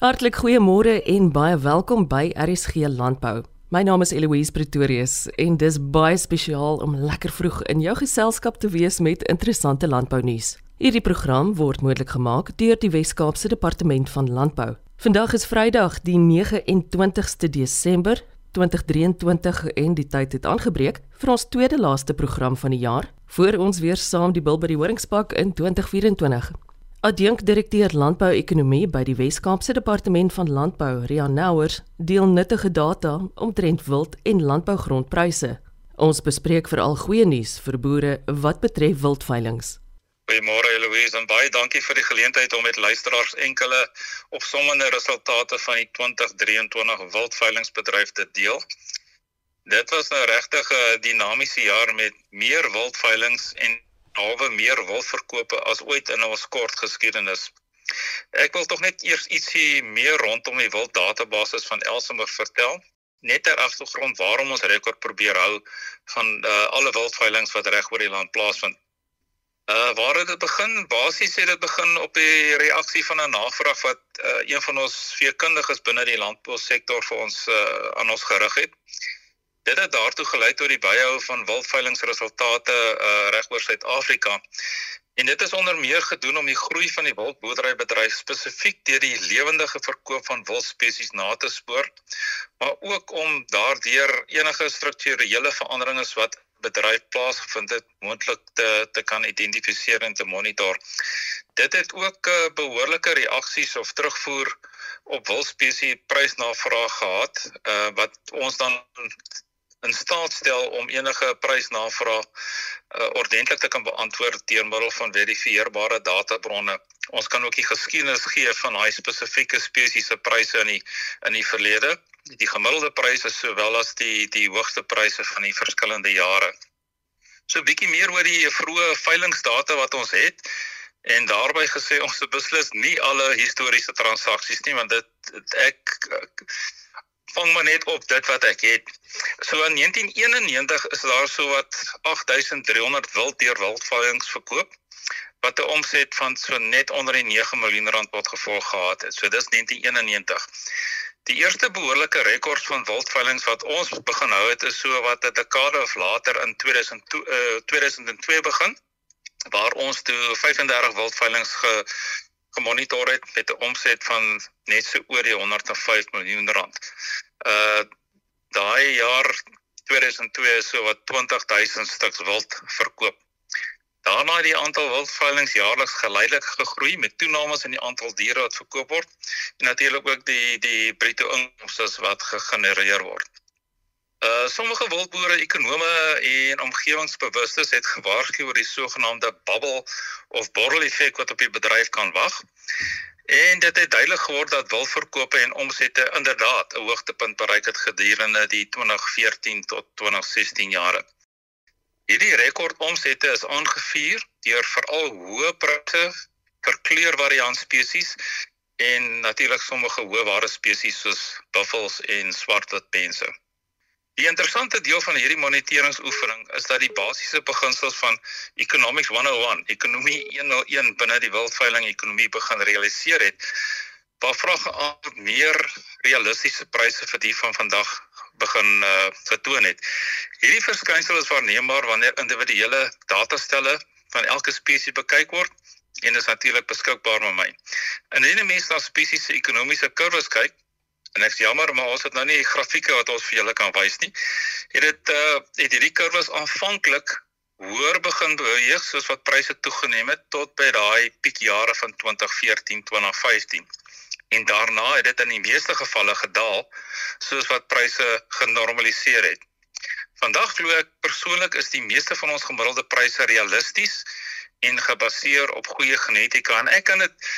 Hartlik goeiemôre en baie welkom by RSG Landbou. My naam is Eloise Pretorius en dis baie spesiaal om lekker vroeg in jou geselskap te wees met interessante landbounuus. Hierdie program word moontlik gemaak deur die Wes-Kaapse Departement van Landbou. Vandag is Vrydag, die 29ste Desember 2023 en die tyd het aangebreek vir ons tweede laaste program van die jaar voor ons weer saam die bil by die horingspak in 2024. Adjunkdirekteur Landbou-ekonomie by die Wes-Kaapse Departement van Landbou, Rian Nouers, deel nuttige data omtrent wild en landbougrondpryse. Ons bespreek veral goeie nuus vir boere wat betref wildveilinge. Goeiemôre Eloise en baie dankie vir die geleentheid om met luisteraars enkele opsommende resultate van die 2023 wildveilingsbedryf te deel. Dit was nou regtig 'n dinamiese jaar met meer wildveilings en halwe meer wolverkope as ooit in ons kort geskiedenis. Ek wil tog net eers ietsie meer rondom die wilddatabase van Elsenburg vertel, net ter agtergrond waarom ons rekord probeer hou van uh, alle wildveilings wat reg oor die land plaasvind. Uh waar het dit begin? Basies het dit begin op die reaksie van 'n navraag wat uh, een van ons veekundiges binne die landbousektor vir ons uh, aan ons gerig het. Dit het daartoe gelei tot die byhou van wildveilingsresultate uh, reg oor Suid-Afrika. En dit is onder meer gedoen om die groei van die wildboerderybedryf spesifiek deur die lewendige verkoop van wildspesies na te spoor, maar ook om daardeur enige strukturele veranderinge wat bedryf plaasgevind het moontlik te te kan identifiseer en te monitor. Dit het ook uh, behoorlike reaksies of terugvoer op wildspesies prysnavraag gehad uh, wat ons dan in staat stel om enige prysnavraag uh, ordentlik te kan beantwoord deur middel van verifieerbare databronne. Ons kan ook die geskiedenis gee van daai spesifieke spesies se pryse in die in die verlede, die gemiddelde pryse sowel as die die hoogste pryse van die verskillende jare. So 'n bietjie meer oor die vroeë veilingdata wat ons het en daarbey gesê ons beslis nie alle historiese transaksies nie want dit, dit ek, ek vang maar net op dit wat ek het. So in 1991 is daar so wat 8300 wilddeur wildveilings verkoop wat 'n omset van so net onder die 9 miljoen rand tot gevolg gehad het. So dis 1991. Die eerste behoorlike rekords van wildveilings wat ons begin hou het is so wat 'n dekade of later in 2002 uh, 2002 begin waar ons toe 35 wildveilings ge gemonitor het met 'n omset van net so oor die 105 miljoen rand. Uh daai jaar 2002 is so wat 20000 stuks wild verkoop. Daarna het die aantal wildveilings jaarliks geleidelik gegroei met toenames in die aantal diere wat verkoop word en natuurlik ook die die bruto inkomste wat gegenereer word. Uh sommige wildboere, ekonome en omgewingsbewustes het gewaarsku oor die sogenaamde bubble of borrel effek wat op die bedryf kan wag. En dit het duidelik geword dat wildverkope en omsette inderdaad 'n hoogtepunt bereik het gedurende die 2014 tot 2016 jare. Hierdie rekordomsette is aangevuur deur veral hoë pryse vir kleurvariant spesies en natuurlik sommige hoë ware spesies soos buffels en swartwitpense. Die interessante deel van hierdie moniteringsoefening is dat die basiese beginsels van Economics 101, ekonomie 101 binne die wildveiling ekonomie begin realiseer het, waar vraag aan meer realistiese pryse vir die van vandag begin uh, getoon het. Hierdie verskynsel is waarneembaar wanneer individuele datastelle van elke spesies bekyk word en is natuurlik beskikbaar met my. Indien 'n mens na spesies se ekonomiese kurwes kyk, En ek sê jammer, maar ons het nou nie grafieke wat ons vir julle kan wys nie. Het dit uh het hierdie kurwes aanvanklik hoër begin beweeg soos wat pryse toegeneem het tot by daai piekjare van 2014, 2015. En daarna het dit in die meeste gevalle gedaal soos wat pryse genormaliseer het. Vandag glo ek persoonlik is die meeste van ons gemiddelde pryse realisties en gebaseer op goeie genetika. En ek kan dit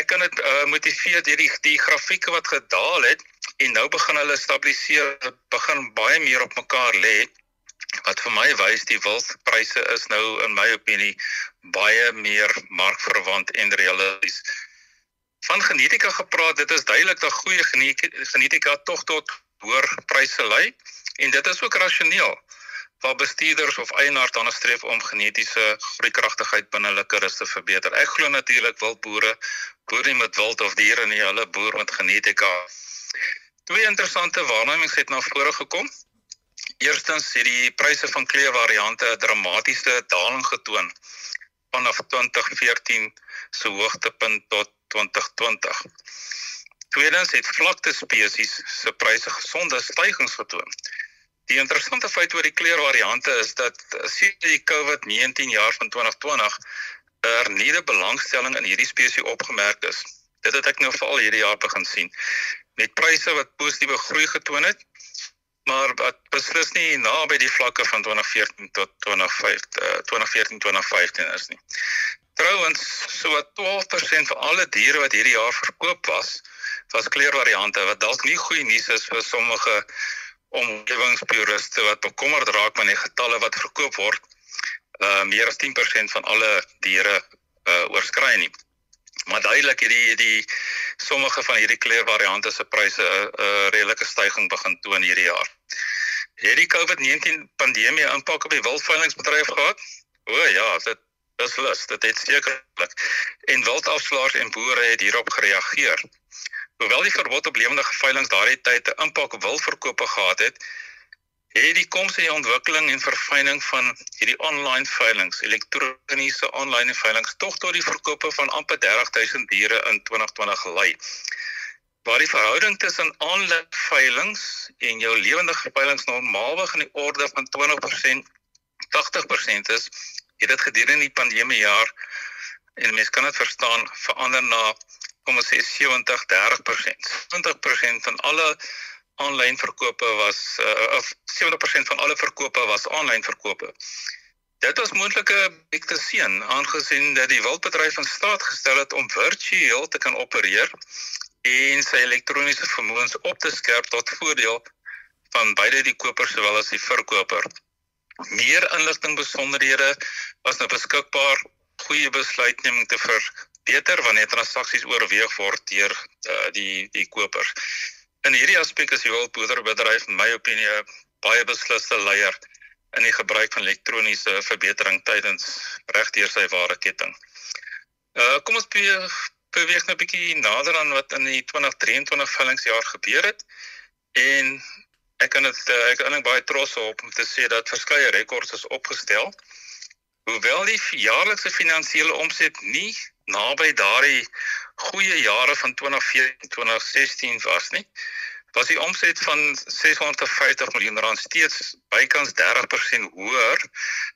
ek kan dit uh, motiveer deur die die grafieke wat gedaal het en nou begin hulle stabiliseer begin baie meer op mekaar lê wat vir my wys die wildpryse is nou in my opinie baie meer markverwant en realisties van genetika gepraat dit is duidelik dat goeie genetika tog tot hoër pryse lei en dit is ook rasioneel waar bestuurders of eienaars dan streef om genetiese groeikragtigheid binne hulle kuddes te verbeter. Ek glo natuurlik wil boere boer nie met wild of diere nie, hulle boer met genetika. Twee interessante waarnemings het na vore gekom. Eerstens het die pryse van kleurvariante 'n dramatiese daling getoon vanaf 2014 se hoogtepunt tot 2020. Tweedens het vlakte spesies se pryse gesonde stygings getoon. Die interessante feit oor die kleurvariante is dat sedert die COVID-19 jaar van 2020 er nie 'n belangstelling in hierdie spesies opgemerk is. Dit het ek nou veral hierdie jaar begin sien met pryse wat positiewe groei getoon het, maar wat beslis nie naby die vlakke van 2014 tot 2015 2014 2015 is nie. Trouwens, so 12% van alle diere wat hierdie jaar verkoop was, was kleurvariante wat dalk nie goeie nuus is vir sommige omgewingspuriste wat bekommerd raak met die getalle wat verkoop word uh meer as 10% van alle diere uh oorskry nie. Maar duidelik het die sommige van hierdie kleurvariante se pryse 'n uh, uh, redelike stygings begin toon hierdie jaar. Het die COVID-19 pandemie impak op die wildveilingsbedryf gehad? O ja, dit is lus, dit het sekerlik. En wildafslaers en boere het hierop gereageer. Hoewel die verbod op lewendige veiling daardie tyd 'n impak op wildverkope gehad het, het die koms en die ontwikkeling en verfyning van hierdie online veilinge, elektroniese online veilinge tog tot die verkope van amper 30000 diere in 2020 gelei. Waar die verhouding tussen online veilinge en jou lewendige veilinge normaalweg in die orde van 20% 80% is, het dit gedurende die pandemie jaar en mense kan dit verstaan verander na kom ons sê 70 30%. 20% van alle aanlyn verkope was uh, of 70% van alle verkope was aanlyn verkope. Dit was moontlike ekte seën aangesien dat die wildbedryf in staat gestel het om virtueel te kan opereer en sy elektroniese vermoëns op te skerp tot voordeel van beide die koper sowel as die verkoper. Meer inligting besonderhede was nou beskikbaar goeie besluitneming te verbeter wanneer transaksies oorweeg word deur uh, die die kopers. In hierdie aspek is die wildboerderbedryf in my opinie baie beslisste leier in die gebruik van elektroniese verbetering tydens regdeur sy ware ketting. Uh kom ons beweeg nou 'n bietjie nader aan wat in die 2023 vellingsjaar gebeur het en ek kan dit uh, ek is baie trots op om te sê dat verskeie rekords is opgestel. Hoewel die jaarlikse finansiële omset nie naby daardie goeie jare van 2014 2016 was nie was die omset van 650 miljoen rand steeds bykans 30% hoër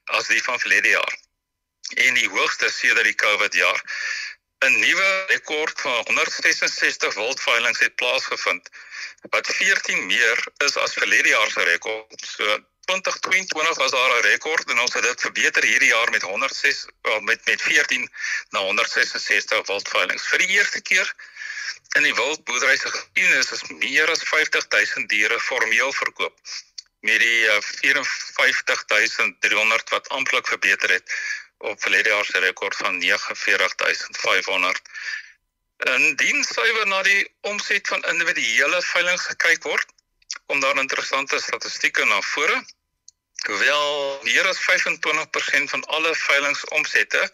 as die van verlede jaar. En die hoogste sedert die Covid jaar 'n nuwe rekord van 166 wildveilings het plaasgevind wat 14 meer is as verlede jaar se rekord so 2022 was daar 'n rekord en ons het dit verbeter hierdie jaar met 106 wel met met 14 na 166 wildveilings. Vir die eerste keer in die wildboerdery se geskiedenis is meer as 50000 diere formeel verkoop met die uh, 54300 wat amptelik verbeter het op verlede jaar se rekord van 49500. Indien suiwer na die omset van individuele veiling gekyk word, kom daar interessante statistieke na vore. Hoewel meer as 25% van alle veilingsomsette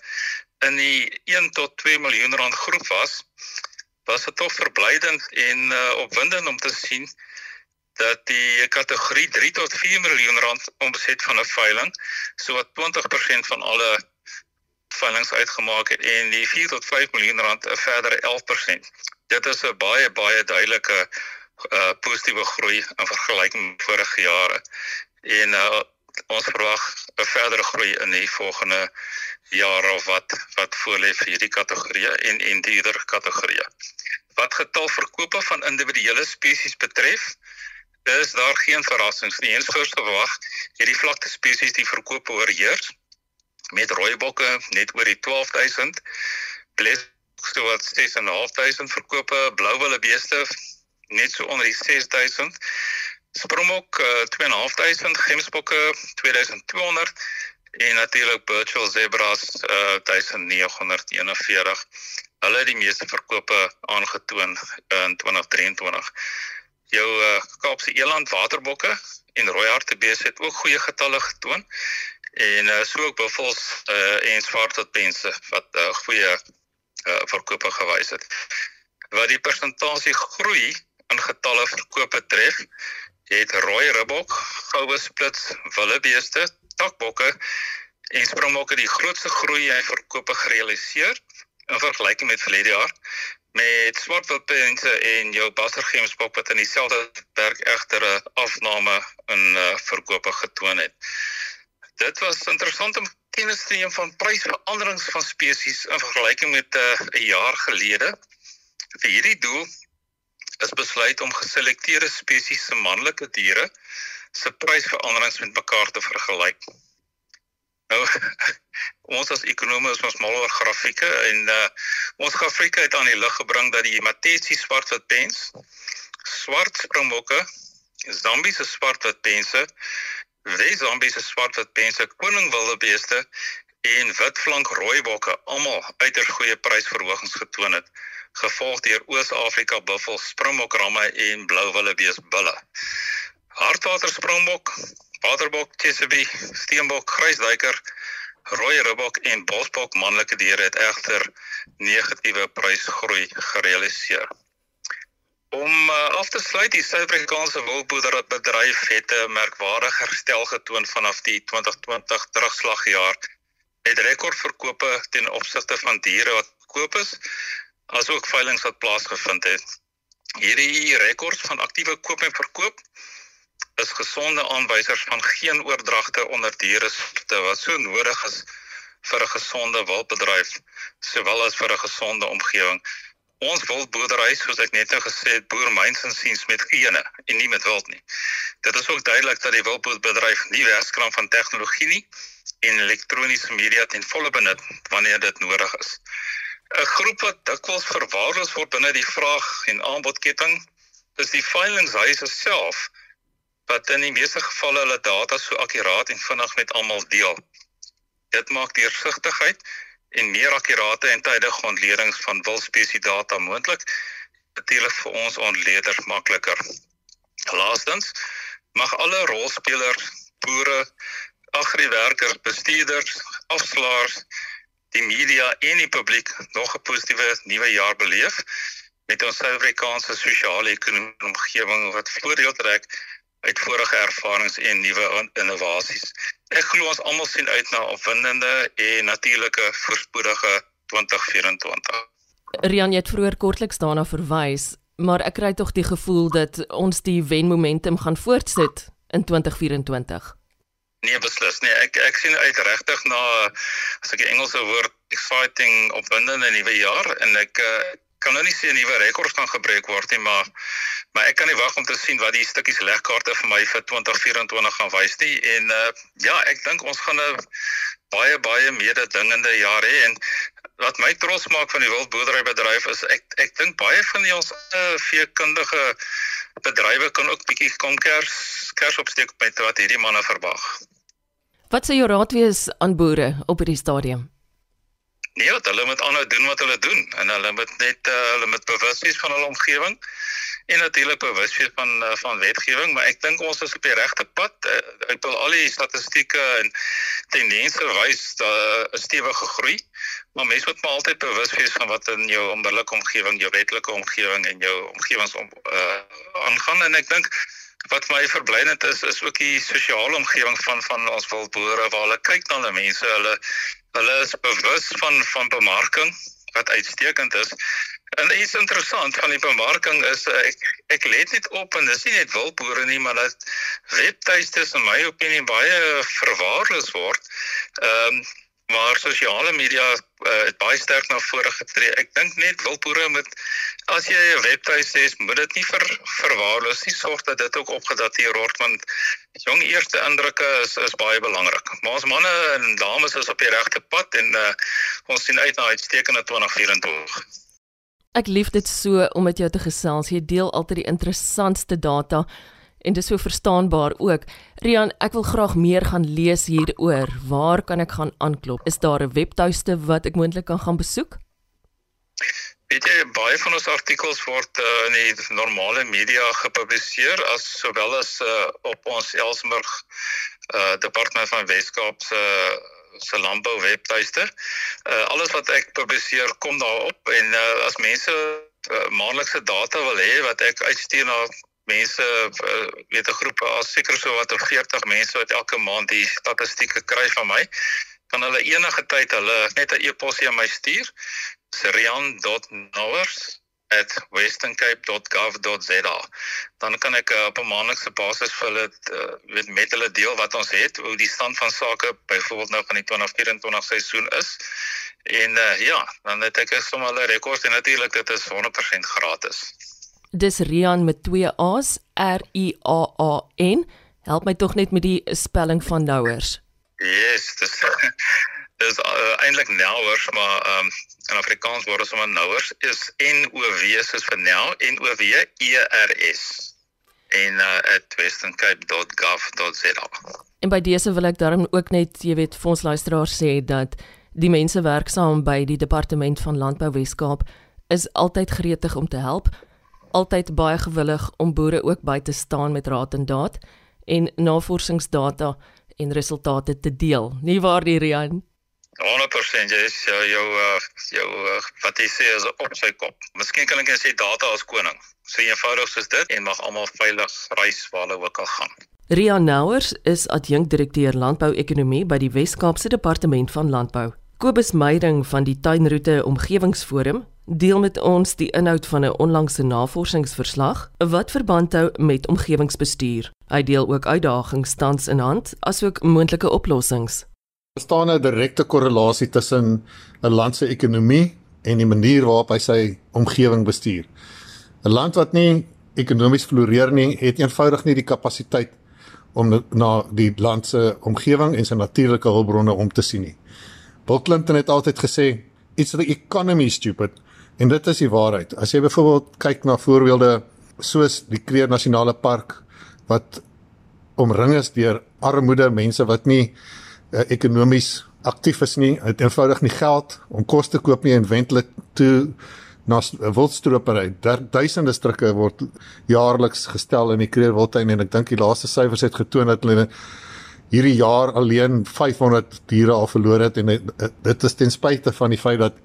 in die 1 tot 2 miljoen rand groep was, was dit tog verblydend en uh, opwindend om te sien dat die kategorie 3 tot 4 miljoen rand omset van 'n veiling so 20% van alle veilings uitgemaak het en die 4 tot 5 miljoen rand 'n verdere 11%. Dit is 'n baie baie duidelike uh positiewe groei in vergelyking met vorige jare. En uh ons verwag 'n verdere groei in die volgende jare of wat wat voorlê vir hierdie kategorie en en die ander kategorie. Wat getal verkope van individuele spesies betref, is daar geen verrassings nie. Eens voor verwag hierdie vlakte spesies die verkope oorheers met rooibokke net oor die 12000, bles so wat 6500 verkope, blou wille beeste net so onder die 6000 Springbok uh, 2500, gemsbokke 2200 en natuurlik virtual zebras uh, 1941. Hulle het die meeste verkope aangetoon in 2023. Jou uh, Kaapse eland waterbokke en rooi hartebeeste het ook goeie getalle getoon en uh, so ook buffels uh, en swartotpense wat 'n uh, goeie uh, verkope gewys het. Wat die persentasie groei in getalle verkope tref, het rooi ribbok, goue splits, wildebeeste, takbokke en springbokke die grootste groei in verkope gerealiseer in vergelyking met verlede jaar met swartwildpense en jou bassergemsbok wat in dieselfde werk egter 'n afname in uh, verkope getoon het. Dit was interessant om kennis te neem van prysveranderings van spesies in vergelyking met uh, 'n uh, jaar gelede. Vir hierdie doel is besluit om geselekteerde spesies se manlike diere se prysveranderings met mekaar te vergelyk. Nou ons as ekonome is ons mal oor grafieke en uh, ons grafieke het aan die lig gebring dat die Matesi swartwit pens, swart springbokke, Zambi se swartwit pense, Wes-Zambi se swartwit pense, koning wildebeeste en witflank rooibokke almal uiters goeie prysverhogings getoon het gevolg deur Oos-Afrika buffel springbokramme en blou wildebees bulle. Hartwater springbok, waterbok, chesapeake, steenbok, grysduiker, rooi ribbok en bosbok manlike diere het egter negatiewe prysgroei gerealiseer. Om uh, af te sluit, die Suid-Afrikaanse wildboerderbedryf het 'n merkwaardige herstel getoon vanaf die 2020 terugslagjaar met rekordverkope ten opsigte van diere wat koop is, asook veilinge wat plaasgevind het. Hierdie rekords van aktiewe koop en verkoop is gesonde aanwysers van geen oordragte onder diere wat so nodig is vir 'n gesonde wildbedryf sowel as vir 'n gesonde omgewing. Ons wildboerdery, soos ek net nou gesê het, boer myns en siens met gene en nie met wild nie. Dit is ook duidelik dat die wildboerderbedryf nie werkskram van tegnologie nie en elektroniese media ten volle benut wanneer dit nodig is. 'n Groep wat dikwels verwaarloos word binne die vraag en aanbodketting is die veilinghuise self wat in die meeste gevalle hulle data so akkuraat en vinnig met almal deel. Dit maak deursigtigheid en meer akkurate en tydige ontledings van wilspesie data moontlik natuurlik vir ons ontleders makliker. Laastens mag alle rolspelers, boere, agriwerkers, bestuurders, afslaers, die media en die publiek nog 'n positiewe nuwe jaar beleef met ons Suid-Afrikaanse sosiale ekonomiese omgewing wat voordeel trek uit vorige ervarings en nuwe innovasies. Ek glo ons almal sien uit na 'n opwindende en natuurlike voorspoedige 2024. Rian het vroeër kortliks daarna verwys, maar ek kry tog die gevoel dat ons die wen momentum gaan voortsit in 2024. Nee, beslis nie. Ek ek sien uit regtig na as ek die Engelse woord exciting opwindende nuwe jaar en ek uh, kan nou nie sê 'n nuwe rekord gaan gebreek word nie, maar maar ek kan nie wag om te sien wat die stukkies legkaarte vir my vir 2024 gaan wys nie en uh, ja, ek dink ons gaan 'n baie baie mededingende jaar hê en wat my trots maak van die wildboerderybedryf is ek ek dink baie van die ons uh, veekundige bedrywe kan ook bietjie kom kers kers opsteek met wat hierdie manne verwag. Wat sou jou raad wees aan boere op hierdie stadium? Nee, wat hulle moet aanhou doen wat hulle doen en hulle moet net uh, hulle moet bewus wees van hulle omgewing en natuurlik bewus wees van uh, van wetgewing, maar ek dink ons is op die regte pad. Uh, ek wil al die statistieke en tendense wys dat uh, 'n stewige groei, maar mense moet maar altyd bewus wees van wat in jou onmiddellike omgewing, jou wetlike omgewing en jou omgewings om uh, aangaan en ek dink wat my verblydend is is ook die sosiale omgewing van van ons wildboere waar hulle kyk na hulle mense, hulle hulle is bewus van van bemarking wat uitstekend is. En iets interessant van die bemarking is ek ek let net op en dis nie net wildboere nie, maar dat webtuistes in my opinie baie verwaarloos word. Ehm um, maar sosiale media uh, het baie sterk na vore getree. Ek dink net wildboere moet as jy 'n webtuis het, moet dit nie ver, verwaarloos nie. Sorg dat dit ook opgedateer word want jong eerste indrukke is is baie belangrik. Maar ons manne en dames is op die regte pad en uh, ons sien uit na uitstekende 2024. Ek lief dit so om met jou te gesels. Jy deel altyd die interessantste data en dis so verstaanbaar ook. Rian, ek wil graag meer gaan lees hieroor. Waar kan ek gaan aanklop? Is daar 'n webtuiste wat ek moontlik kan gaan besoek? Weet jy, baie van ons artikels word uh, in die normale media gepubliseer as sowel as uh, op ons Elsburg uh, departement van Weskaap se se landbou webtuiste. Uh alles wat ek publiseer kom daarop en uh, as mense uh, maandelikse data wil hê wat ek uitstuur na mense uh, weet 'n groep as seker so wat 40 mense wat elke maand die statistieke kry van my kan hulle enige tyd hulle net 'n e-pos aan my stuur. serian.knowers westerncape.gov.za. Dan kan ek uh, op 'n maandelikse basis vir hulle uh, weet met hulle deel wat ons het, hoe die stand van sake byvoorbeeld nou van die 2024 seisoen is. En uh, ja, dan het ek sommer hulle rekords en natuurlik dit is 100% gratis. Dis Rian met 2 A's, R I A A N. Help my tog net met die spelling van Nouers. Yes, dis dis uh, eintlik Nouers, maar um, in Afrikaans word dit sommer Nouers is N O W soos vir nou, N O W E R S en uh, @westerncape.gov.za. En by dese wil ek daarom ook net, jy weet, vir ons luisteraars sê dat die mense werksaam by die departement van landbou Wes-Kaap is altyd gretig om te help, altyd baie gewillig om boere ook by te staan met raad en daad en navorsingsdata en resultate te deel. Nie waar die Rian? 100% jy is jou jou uh, jou uh, wat jy sê is op sy kop. Miskien kan ek net sê data as koning. So eenvoudig soos dit en mag almal veilig reis waar hulle ook al gaan. Ria Nouers is adjunkdirekteur landbou-ekonomie by die Wes-Kaapse Departement van Landbou. Kobus Meyding van die Tuinroete Omgewingsforum deel met ons die inhoud van 'n onlangse navorsingsverslag wat verband hou met omgewingsbestuur. Hy deel ook uitdagings tans in hand asook moontlike oplossings. Daar staan 'n direkte korrelasie tussen 'n land se ekonomie en die manier waarop hy sy omgewing bestuur. 'n Land wat nie ekonomies floreer nie, het eenvoudig nie die kapasiteit om na die land se omgewing en sy natuurlike hulpbronne om te sien nie. Bill Clinton het altyd gesê, "It's the economy stupid." En dit is die waarheid. As jy byvoorbeeld kyk na voorbeelde soos die Kruger Nasionale Park wat omring is deur armoede, mense wat nie uh, ekonomies aktief is nie, het eenvoudig nie geld om kos te koop nie en wendtelik toe na wildstropery. Duisende strikke word jaarliks gestel in die Kruger Wildtuin en ek dink die laaste syfers het getoon dat hulle hierdie jaar alleen 500 diere al verloor het en dit is ten spyte van die feit dat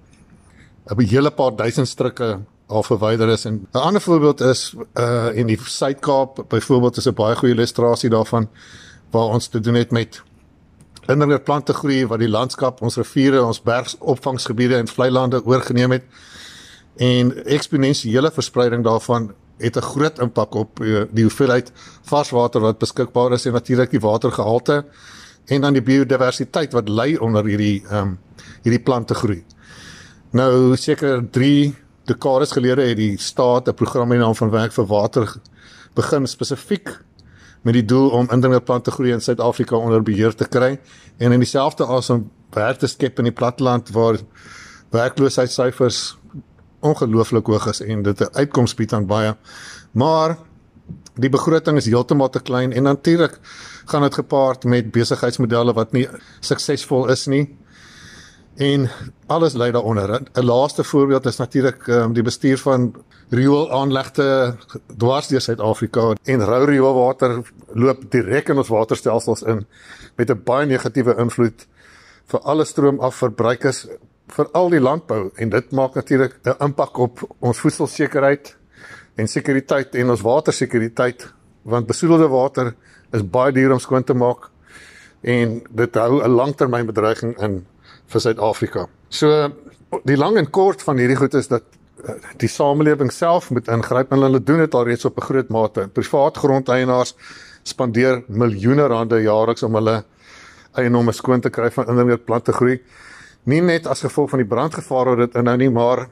'n hele paar duisend strikke al verwyder is en 'n ander voorbeeld is uh in die Suid-Kaap byvoorbeeld is 'n baie goeie illustrasie daarvan waar ons te doen het met indringer plante groei wat die landskap, ons riviere, ons bergopvangsgebiede en vlei lande oorgeneem het en eksponensiële verspreiding daarvan het 'n groot impak op uh, die hoeveelheid varswater wat beskikbaar is en natuurlik die watergehalte en dan die biodiversiteit wat lê onder hierdie ehm um, hierdie plante groei. Nou seker 3 dekades gelede het die staat 'n program in naam van werk vir water begin spesifiek met die doel om indringerplante groei in Suid-Afrika onder beheer te kry en in dieselfde asem werk te skep in die platteland waar werkloosheidssyfers ongelooflik hoog is en dit 'n uitkoms bied aan baie. Maar die begroting is heeltemal te klein en natuurlik gaan dit gepaard met besigheidsmodelle wat nie suksesvol is nie en alles lei daaronder. 'n Laaste voorbeeld is natuurlik um, die bestuur van rioolaanlegte dwars deur Suid-Afrika en rou rioolwater loop direk in ons waterstelsels in met 'n baie negatiewe invloed vir alle stroomafverbruikers vir al die landbou en dit maak natuurlik 'n impak op ons voedselsekerheid en sekuriteit en ons watersekuriteit want besoedelde water is baie duur om skoon te maak en dit hou 'n langtermynbedreiging in vir Suid-Afrika. So die lang en kort van hierdie goed is dat eh, die samelewing self moet ingryp en hulle doen dit al reeds op 'n groot mate. Privaat grondeienaars spandeer miljoene rande jaarliks om hulle eienomme skoon te kry van indringende plante groei. Nie net as gevolg van die brandgevaar wat dit inhou nie, maar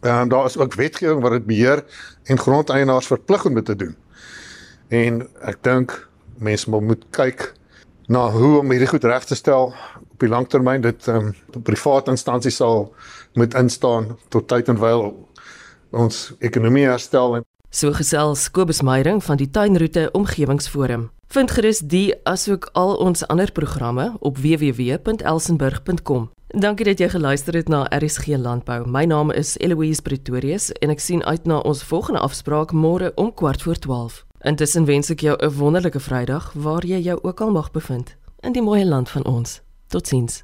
en daar is ook wetgewing wat dit beheer en grondeienaars verplig om dit te doen. En ek dink mense moet kyk na hoe om hierdie goed reg te stel die langtermyn dit ehm um, private instansies sal moet instaan tot tyd en wyl ons ekonomie herstel so gesels Kobus Meyering van die Tuinroete Omgewingsforum vind gerus die asook al ons ander programme op www.elsenburg.com Dankie dat jy geluister het na RSG Landbou. My naam is Eloise Pretorius en ek sien uit na ons volgende afspraak môre om kwart voor 12. Intussen wens ek jou 'n wonderlike Vrydag waar jy jou ook al mag bevind in die mooi land van ons. Tot ziens.